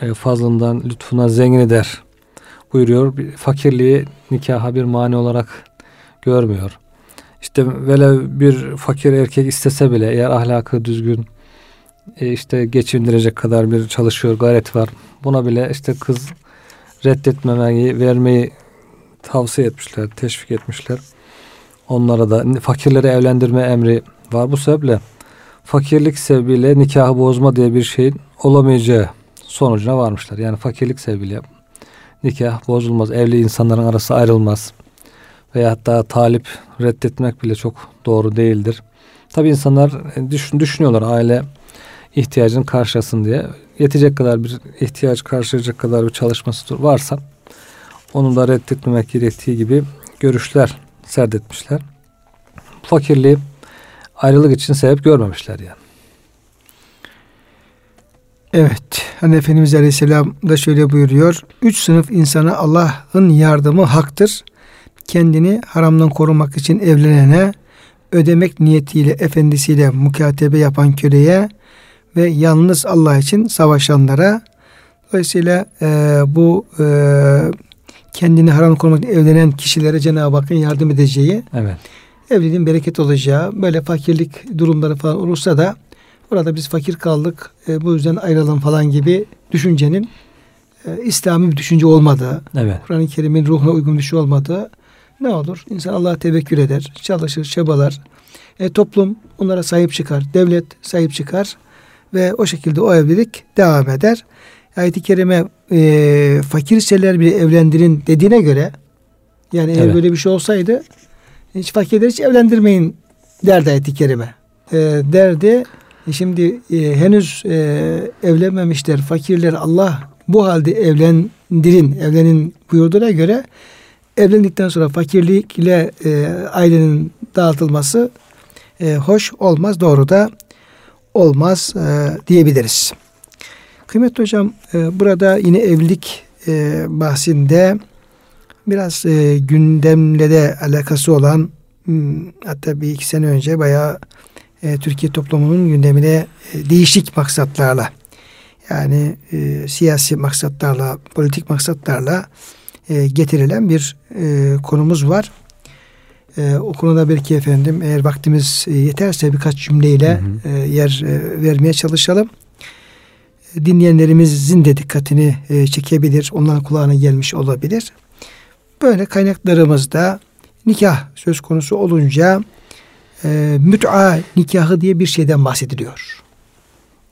e, fazlından lütfuna zengin eder buyuruyor. Fakirliği nikaha bir mani olarak görmüyor. İşte vele bir fakir erkek istese bile eğer ahlakı düzgün e, işte geçindirecek kadar bir çalışıyor gayret var. Buna bile işte kız reddetmemeyi vermeyi tavsiye etmişler, teşvik etmişler. Onlara da fakirleri evlendirme emri var. Bu sebeple fakirlik sebebiyle nikahı bozma diye bir şeyin olamayacağı sonucuna varmışlar. Yani fakirlik sebebiyle nikah bozulmaz. Evli insanların arası ayrılmaz. Veya hatta talip reddetmek bile çok doğru değildir. Tabi insanlar düşün, düşünüyorlar aile ihtiyacını karşılasın diye. Yetecek kadar bir ihtiyaç karşılayacak kadar bir çalışması varsa onu da reddetmemek gerektiği gibi görüşler serdetmişler. Fakirliği ayrılık için sebep görmemişler yani. Evet. Hani Efendimiz Aleyhisselam da şöyle buyuruyor. Üç sınıf insana Allah'ın yardımı haktır. Kendini haramdan korumak için evlenene, ödemek niyetiyle efendisiyle mukatebe yapan köleye ve yalnız Allah için savaşanlara. Dolayısıyla e, bu e, kendini haram korumak evlenen kişilere Cenab-ı Hakk'ın yardım edeceği, evet. evliliğin bereket olacağı, böyle fakirlik durumları falan olursa da Burada biz fakir kaldık. E, bu yüzden ayrılalım falan gibi düşüncenin e, İslami bir düşünce olmadığı, evet. Kur'an-ı Kerim'in ruhuna uygun bir şey olmadığı ne olur? İnsan Allah'a tevekkül eder, çalışır, çabalar. E, toplum onlara sahip çıkar, devlet sahip çıkar ve o şekilde o evlilik devam eder. Ayet-i Kerime e, fakirseler bile evlendirin dediğine göre yani eğer evet. böyle bir şey olsaydı hiç fakirleri hiç evlendirmeyin derdi ayet-i kerime. E, derdi e şimdi e, henüz e, evlenmemişler fakirler Allah bu halde evlendirin, evlenin buyurduğuna göre evlendikten sonra fakirlikle e, ailenin dağıtılması e, hoş olmaz, doğru da olmaz e, diyebiliriz. Kıymetli hocam e, burada yine evlilik e, bahsinde biraz e, gündemle de alakası olan hmm, hatta bir iki sene önce bayağı e, Türkiye toplumunun gündemine e, değişik maksatlarla yani e, siyasi maksatlarla, politik maksatlarla e, getirilen bir e, konumuz var. E, o konuda belki efendim eğer vaktimiz e, yeterse birkaç cümleyle hı hı. E, yer e, vermeye çalışalım. Dinleyenlerimizin de dikkatini e, çekebilir, onların kulağına gelmiş olabilir. Böyle kaynaklarımızda nikah söz konusu olunca e, müt'a nikahı diye bir şeyden bahsediliyor.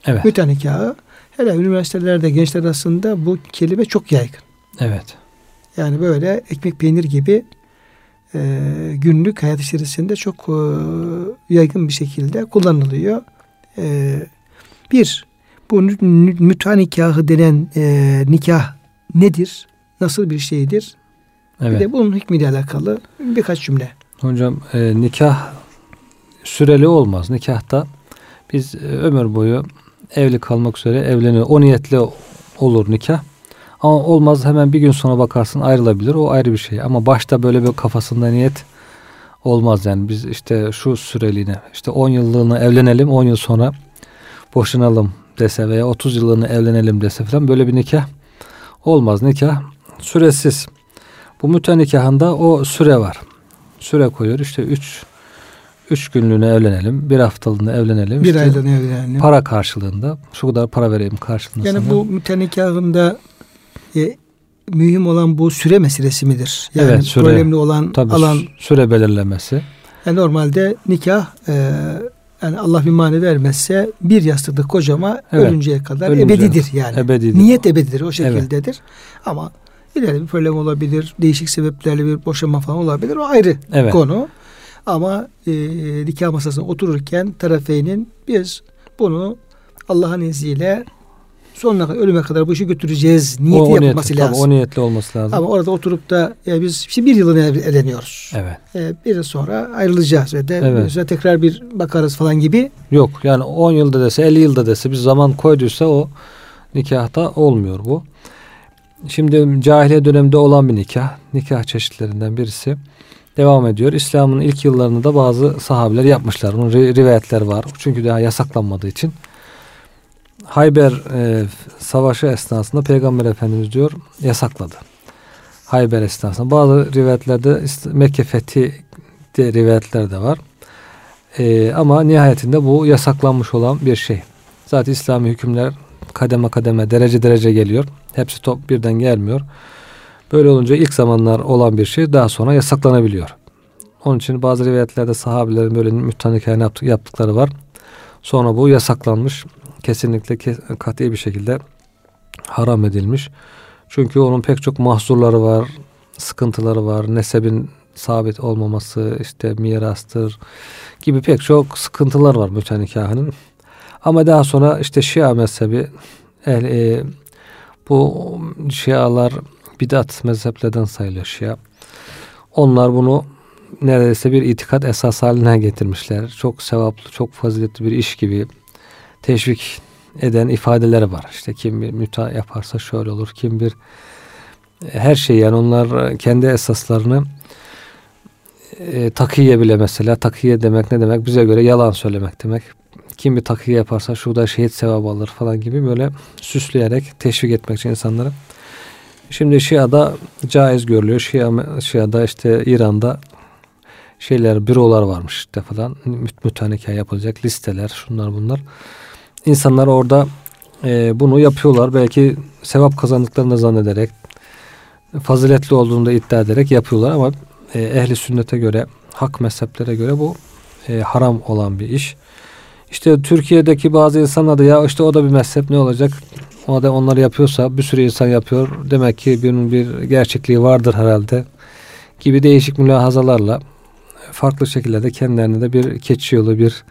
Evet. Müt'a nikahı hele üniversitelerde gençler arasında bu kelime çok yaygın. Evet. Yani böyle ekmek peynir gibi e, günlük hayat içerisinde çok e, yaygın bir şekilde kullanılıyor. E, bir, bu müt'a nikahı denen e, nikah nedir? Nasıl bir şeydir? Evet. Bir de bunun hükmüyle alakalı birkaç cümle. Hocam e, nikah süreli olmaz. Nikahta biz e, ömür boyu evli kalmak üzere evleniyor. O niyetle olur nikah. Ama olmaz hemen bir gün sonra bakarsın ayrılabilir. O ayrı bir şey. Ama başta böyle bir kafasında niyet olmaz yani. Biz işte şu süreliğine işte 10 yıllığına evlenelim 10 yıl sonra boşanalım dese veya 30 yıllığına evlenelim dese falan böyle bir nikah olmaz. Nikah süresiz. Bu müte nikahında o süre var. Süre koyuyor. İşte 3 üç günlüğüne evlenelim, bir haftalığına evlenelim. Bir işte aylığına evlenelim. Para karşılığında, şu kadar para vereyim karşılığında. Yani sana. bu mütenikahında e, mühim olan bu süre meselesi midir? Yani evet, süre. Önemli olan Tabii, alan. Süre belirlemesi. Yani normalde nikah e, yani Allah bir mani vermezse bir yastıkta kocama evet, ölünceye kadar ölünce, ebedidir yani. Ebedidir. Niyet ebedidir o şekildedir. Evet. Ama ileride bir problem olabilir, değişik sebeplerle bir boşanma falan olabilir. O ayrı evet. konu. Ama e, nikah masasına otururken tarafeynin biz bunu Allah'ın izniyle sonuna kadar ölüme kadar bu işi götüreceğiz niyeti o, o yapılması niyetli, lazım. Tabii, o niyetli olması lazım. Ama orada oturup da ya biz işte bir yılını evleniyoruz. Evet. E, bir yıl sonra ayrılacağız ve de evet. sonra tekrar bir bakarız falan gibi. Yok yani 10 yılda dese 50 yılda dese bir zaman koyduysa o nikahta olmuyor bu. Şimdi cahiliye döneminde olan bir nikah. Nikah çeşitlerinden birisi devam ediyor. İslam'ın ilk yıllarında da bazı sahabeler yapmışlar. Bunun rivayetler var. Çünkü daha yasaklanmadığı için. Hayber e, savaşı esnasında Peygamber Efendimiz diyor yasakladı. Hayber esnasında. Bazı rivayetlerde Mekke fethi de rivayetler de var. E, ama nihayetinde bu yasaklanmış olan bir şey. Zaten İslami hükümler kademe kademe, derece derece geliyor. Hepsi top birden gelmiyor. Böyle olunca ilk zamanlar olan bir şey daha sonra yasaklanabiliyor. Onun için bazı rivayetlerde sahabelerin böyle müttanikayen yaptıkları var. Sonra bu yasaklanmış. Kesinlikle kat'i bir şekilde haram edilmiş. Çünkü onun pek çok mahzurları var, sıkıntıları var. Nesebin sabit olmaması, işte mirastır gibi pek çok sıkıntılar var mütenikahının. Ama daha sonra işte Şia mezhebi el, e, bu Şialar bidat mezheplerden sayılıyor Şia. Onlar bunu neredeyse bir itikat esas haline getirmişler. Çok sevaplı, çok faziletli bir iş gibi teşvik eden ifadeleri var. İşte kim bir müta yaparsa şöyle olur, kim bir her şey yani onlar kendi esaslarını e, takiye bile mesela takiye demek ne demek bize göre yalan söylemek demek. Kim bir takiye yaparsa şurada şehit sevabı alır falan gibi böyle süsleyerek teşvik etmek için insanları. Şimdi Şia'da caiz görülüyor. Şia, Şia'da işte İran'da şeyler, bürolar varmış işte falan. Mütenika yapılacak listeler, şunlar bunlar. İnsanlar orada e, bunu yapıyorlar. Belki sevap kazandıklarını zannederek, faziletli olduğunu da iddia ederek yapıyorlar ama e, ehli sünnete göre, hak mezheplere göre bu e, haram olan bir iş. İşte Türkiye'deki bazı insanlar da ya işte o da bir mezhep ne olacak? O da onları yapıyorsa bir sürü insan yapıyor. Demek ki bunun bir gerçekliği vardır herhalde gibi değişik mülahazalarla farklı şekillerde kendilerine de bir keçi yolu, bir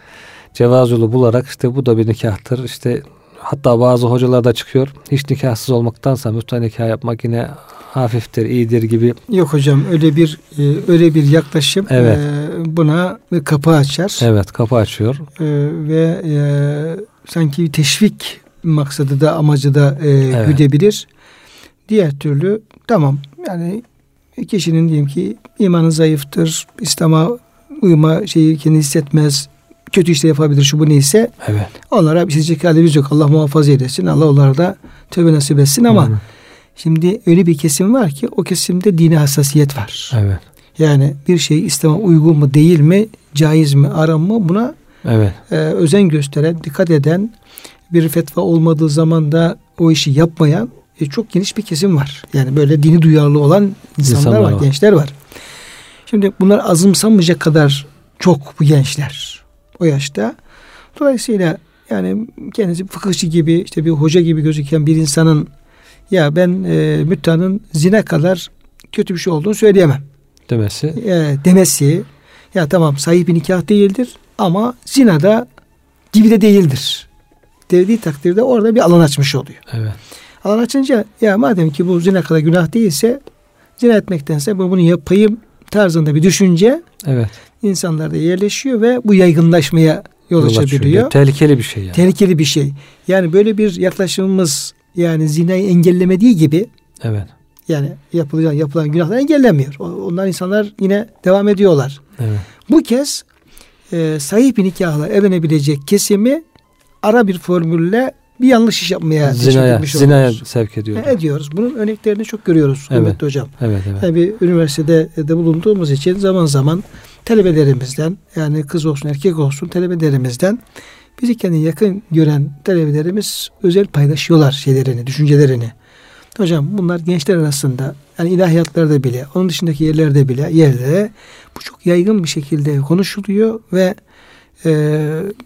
cevaz yolu bularak işte bu da bir nikahtır. İşte hatta bazı hocalar da çıkıyor. Hiç nikahsız olmaktansa müftah nikah yapmak yine hafiftir, iyidir gibi. Yok hocam öyle bir e, öyle bir yaklaşım evet. E, buna kapı açar. Evet, kapı açıyor. E, ve sanki teşvik maksadı da amacı da evet. güdebilir. Diğer türlü tamam yani kişinin diyelim ki imanı zayıftır, İslam'a uyuma şeyi kendi hissetmez, kötü işte yapabilir şu bu neyse. Evet. Onlara şey halimiz yok. Allah muhafaza edesin. Allah onlara da tövbe nasip etsin ama Hı. şimdi öyle bir kesim var ki o kesimde dini hassasiyet var. Evet. Yani bir şey İslam'a uygun mu değil mi, caiz mi, aram mı buna evet. e, özen gösteren, dikkat eden bir fetva olmadığı zaman da o işi yapmayan e, çok geniş bir kesim var. Yani böyle dini duyarlı olan insanlar, insanlar var, var, gençler var. Şimdi bunlar azımsanmayacak kadar çok bu gençler o yaşta. Dolayısıyla yani kendisi fıkıhçı gibi işte bir hoca gibi gözüken bir insanın ya ben e, müttanın zina kadar kötü bir şey olduğunu söyleyemem. Demesi. E, demesi. Ya tamam sahip bir nikah değildir ama zina da gibi de değildir. Dediği takdirde orada bir alan açmış oluyor. Evet. Alan açınca ya madem ki bu zina kadar günah değilse zina etmektense bunu yapayım tarzında bir düşünce evet. İnsanlarda yerleşiyor ve bu yaygınlaşmaya yol, yol açabiliyor. Tehlikeli bir şey yani. Tehlikeli bir şey. Yani böyle bir yaklaşımımız yani zinayı engellemediği gibi evet. yani yapılan yapılan günahları engellemiyor. Onlar insanlar yine devam ediyorlar. Evet. Bu kez e, sahip bir nikahla evlenebilecek kesimi ara bir formülle bir yanlış iş yapmaya zinaya, zinaya sevk ediyor. E, ediyoruz. Bunun örneklerini çok görüyoruz evet. hocam. Evet, evet. Yani bir üniversitede de bulunduğumuz için zaman zaman talebelerimizden yani kız olsun erkek olsun talebelerimizden bizi kendi yakın gören talebelerimiz özel paylaşıyorlar şeylerini, düşüncelerini. Hocam bunlar gençler arasında yani ilahiyatlarda bile, onun dışındaki yerlerde bile yerlere bu çok yaygın bir şekilde konuşuluyor ve e,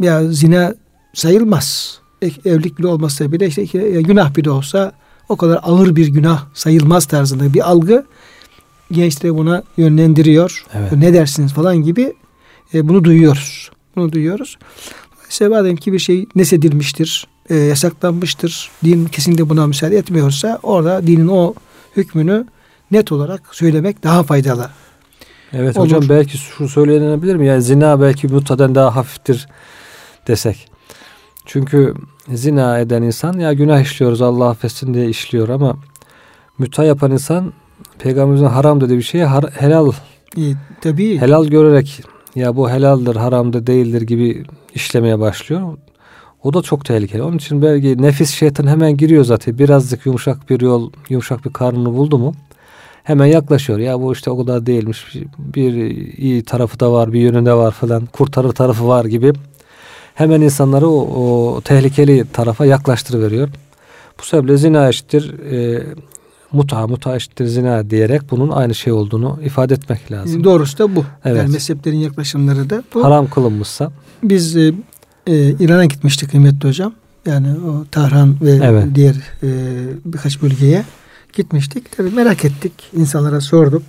ya zina sayılmaz evlilik bile olmasa bile işte günah bile olsa o kadar ağır bir günah sayılmaz tarzında bir algı gençleri buna yönlendiriyor. Evet. Ne dersiniz falan gibi e, bunu duyuyoruz. Bunu duyuyoruz. Madem ki bir şey nesedilmiştir, e, yasaklanmıştır, din kesinlikle buna müsaade etmiyorsa orada dinin o hükmünü net olarak söylemek daha faydalı. Evet olur. hocam belki şu söylenebilir mi? Yani zina belki mutaden daha hafiftir desek. Çünkü zina eden insan ya günah işliyoruz Allah affetsin diye işliyor ama müta yapan insan peygamberimizin haram dediği bir şeyi helal E, tabii. Helal görerek ya bu helaldir, haramdır, değildir gibi işlemeye başlıyor. O da çok tehlikeli. Onun için belki nefis şeytan hemen giriyor zaten. Birazcık yumuşak bir yol, yumuşak bir karnını buldu mu hemen yaklaşıyor. Ya bu işte o kadar değilmiş. Bir iyi tarafı da var, bir yönü de var falan. Kurtarır tarafı var gibi. Hemen insanları o, o tehlikeli tarafa yaklaştırıveriyor. Bu sebeple zina eşittir e, muta, muta eşittir zina diyerek bunun aynı şey olduğunu ifade etmek lazım. Doğrusu da bu. Evet. Yani mezheplerin yaklaşımları da bu. Haram kılınmışsa. Biz e, e, İran'a gitmiştik kıymetli hocam. Yani o Tahran ve evet. diğer e, birkaç bölgeye gitmiştik. Tabii merak ettik. İnsanlara sorduk.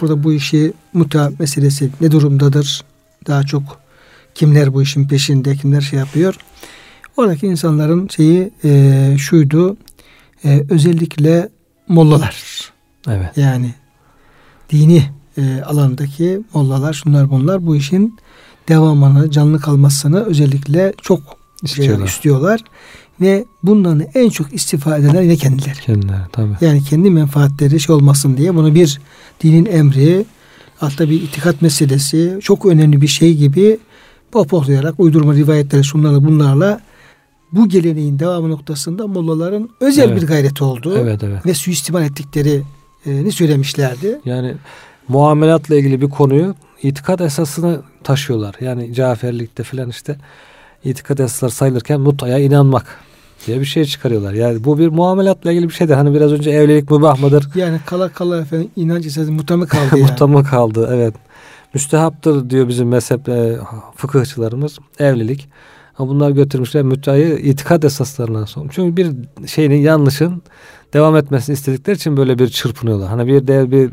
Burada bu işi muta meselesi ne durumdadır? Daha çok kimler bu işin peşinde, kimler şey yapıyor? Oradaki insanların şeyi e, şuydu. E, özellikle mollalar. Evet. Yani dini e, alandaki mollalar, şunlar bunlar bu işin devamını, canlı kalmasını özellikle çok e, istiyorlar. E, istiyorlar. Ve bundan en çok istifade edenler yine kendileri. Kendileri tabii. Yani kendi menfaatleri şey olmasın diye bunu bir dinin emri, hatta bir itikat meselesi, çok önemli bir şey gibi popohlayarak uydurma rivayetleri şunlarla bunlarla bu geleneğin devamı noktasında mollaların özel evet. bir gayreti oldu. Evet, evet. Ve suistimal ettikleri e, söylemişlerdi. Yani muamelatla ilgili bir konuyu itikat esasını taşıyorlar. Yani Caferlikte filan işte itikat esasları sayılırken mutaya inanmak diye bir şey çıkarıyorlar. Yani bu bir muamelatla ilgili bir şeydir. Hani biraz önce evlilik mübah mıdır? Yani kala kala efendim inanç esası muta mı kaldı [LAUGHS] yani? muta mı kaldı evet. Müstehaptır diyor bizim mezhep e, fıkıhçılarımız evlilik. Ama bunlar götürmüşler müteayı itikat esaslarına son. Çünkü bir şeyin yanlışın devam etmesini istedikleri için böyle bir çırpınıyorlar. Hani bir de bir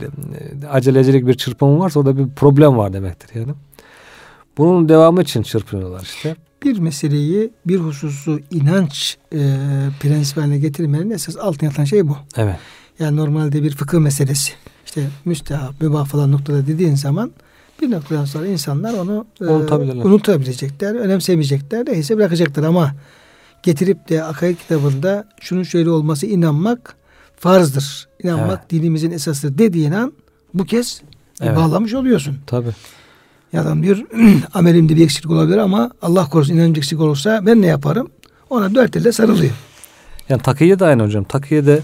acelecilik bir çırpınma varsa orada bir problem var demektir yani. Bunun devamı için çırpınıyorlar işte. Bir meseleyi, bir hususu inanç e, prensip haline getirmenin esas altına yatan şey bu. Evet. Yani normalde bir fıkıh meselesi. İşte müstehap, mübah falan noktada dediğin zaman bir noktadan sonra insanlar onu e, unutabilecekler, önemsemeyecekler, neyse bırakacaklar ama getirip de akaid kitabında şunun şöyle olması inanmak farzdır. İnanmak evet. dinimizin esasıdır dediğin an bu kez evet. bağlamış oluyorsun. Tabii. Ya adam diyor amelimde bir eksiklik olabilir ama Allah korusun inancım eksik olursa ben ne yaparım? Ona dört elle sarılıyor. Yani takiye de aynı hocam. Takiye de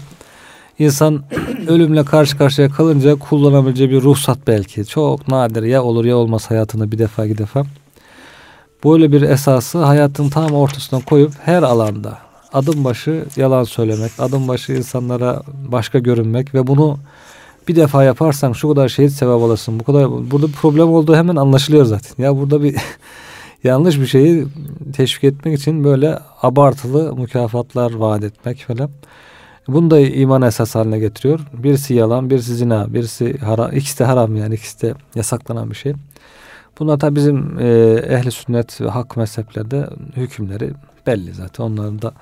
insan ölümle karşı karşıya kalınca kullanabileceği bir ruhsat belki. Çok nadir ya olur ya olmaz hayatında bir defa iki defa. Böyle bir esası hayatın tam ortasına koyup her alanda adım başı yalan söylemek, adım başı insanlara başka görünmek ve bunu bir defa yaparsan şu kadar şehit sevap alırsın. Bu kadar burada bir problem olduğu hemen anlaşılıyor zaten. Ya burada bir [LAUGHS] yanlış bir şeyi teşvik etmek için böyle abartılı mükafatlar vaat etmek falan. Bunu da iman esas haline getiriyor. Birisi yalan, birisi zina, birisi haram. İkisi de haram yani ikisi de yasaklanan bir şey. Bunlar tabi bizim e, ehli sünnet ve hak mezheplerde hükümleri belli zaten. Onların da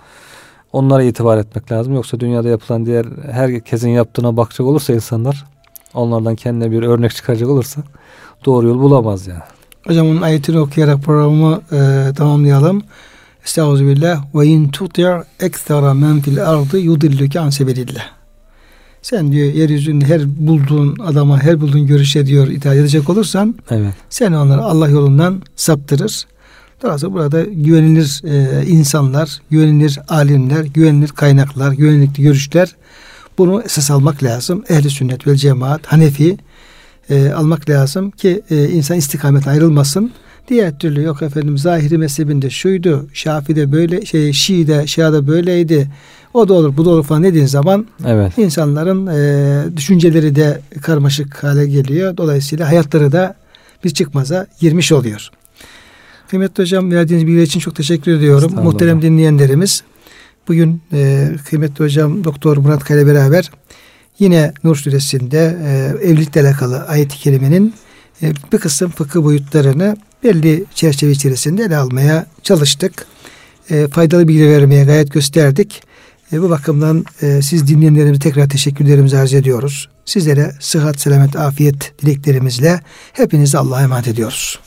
onlara itibar etmek lazım. Yoksa dünyada yapılan diğer herkesin yaptığına bakacak olursa insanlar onlardan kendine bir örnek çıkaracak olursa doğru yol bulamaz yani. Hocam onun ayetini okuyarak programı e, tamamlayalım. Estağfirullah ve in tuti' ekstara men fil ardı yudilluke an sebilillah. Sen diyor yeryüzünde her bulduğun adama, her bulduğun görüşe diyor itaat edecek olursan evet. sen onları Allah yolundan saptırır. Dolayısıyla burada güvenilir e, insanlar, güvenilir alimler, güvenilir kaynaklar, güvenilir görüşler bunu esas almak lazım. Ehli sünnet ve cemaat, Hanefi e, almak lazım ki e, insan istikamet ayrılmasın. Diğer türlü yok efendim zahiri mezhebinde şuydu, Şafi'de böyle, şey Şii'de, Şia'da böyleydi. O da olur, bu da olur falan dediğin zaman evet. insanların e, düşünceleri de karmaşık hale geliyor. Dolayısıyla hayatları da bir çıkmaza girmiş oluyor. Kıymetli hocam verdiğiniz bilgiler için çok teşekkür ediyorum. Muhterem dinleyenlerimiz bugün e, kıymetli hocam Doktor Murat Kaya beraber yine Nur suresinde e, evlilikle alakalı ayet-i kerimenin bir kısım fıkıh boyutlarını belli çerçeve içerisinde ele almaya çalıştık. E, faydalı bilgi vermeye gayet gösterdik. E, bu bakımdan e, siz dinleyenlerimize tekrar teşekkürlerimizi arz ediyoruz. Sizlere sıhhat, selamet, afiyet dileklerimizle hepinizi Allah'a emanet ediyoruz.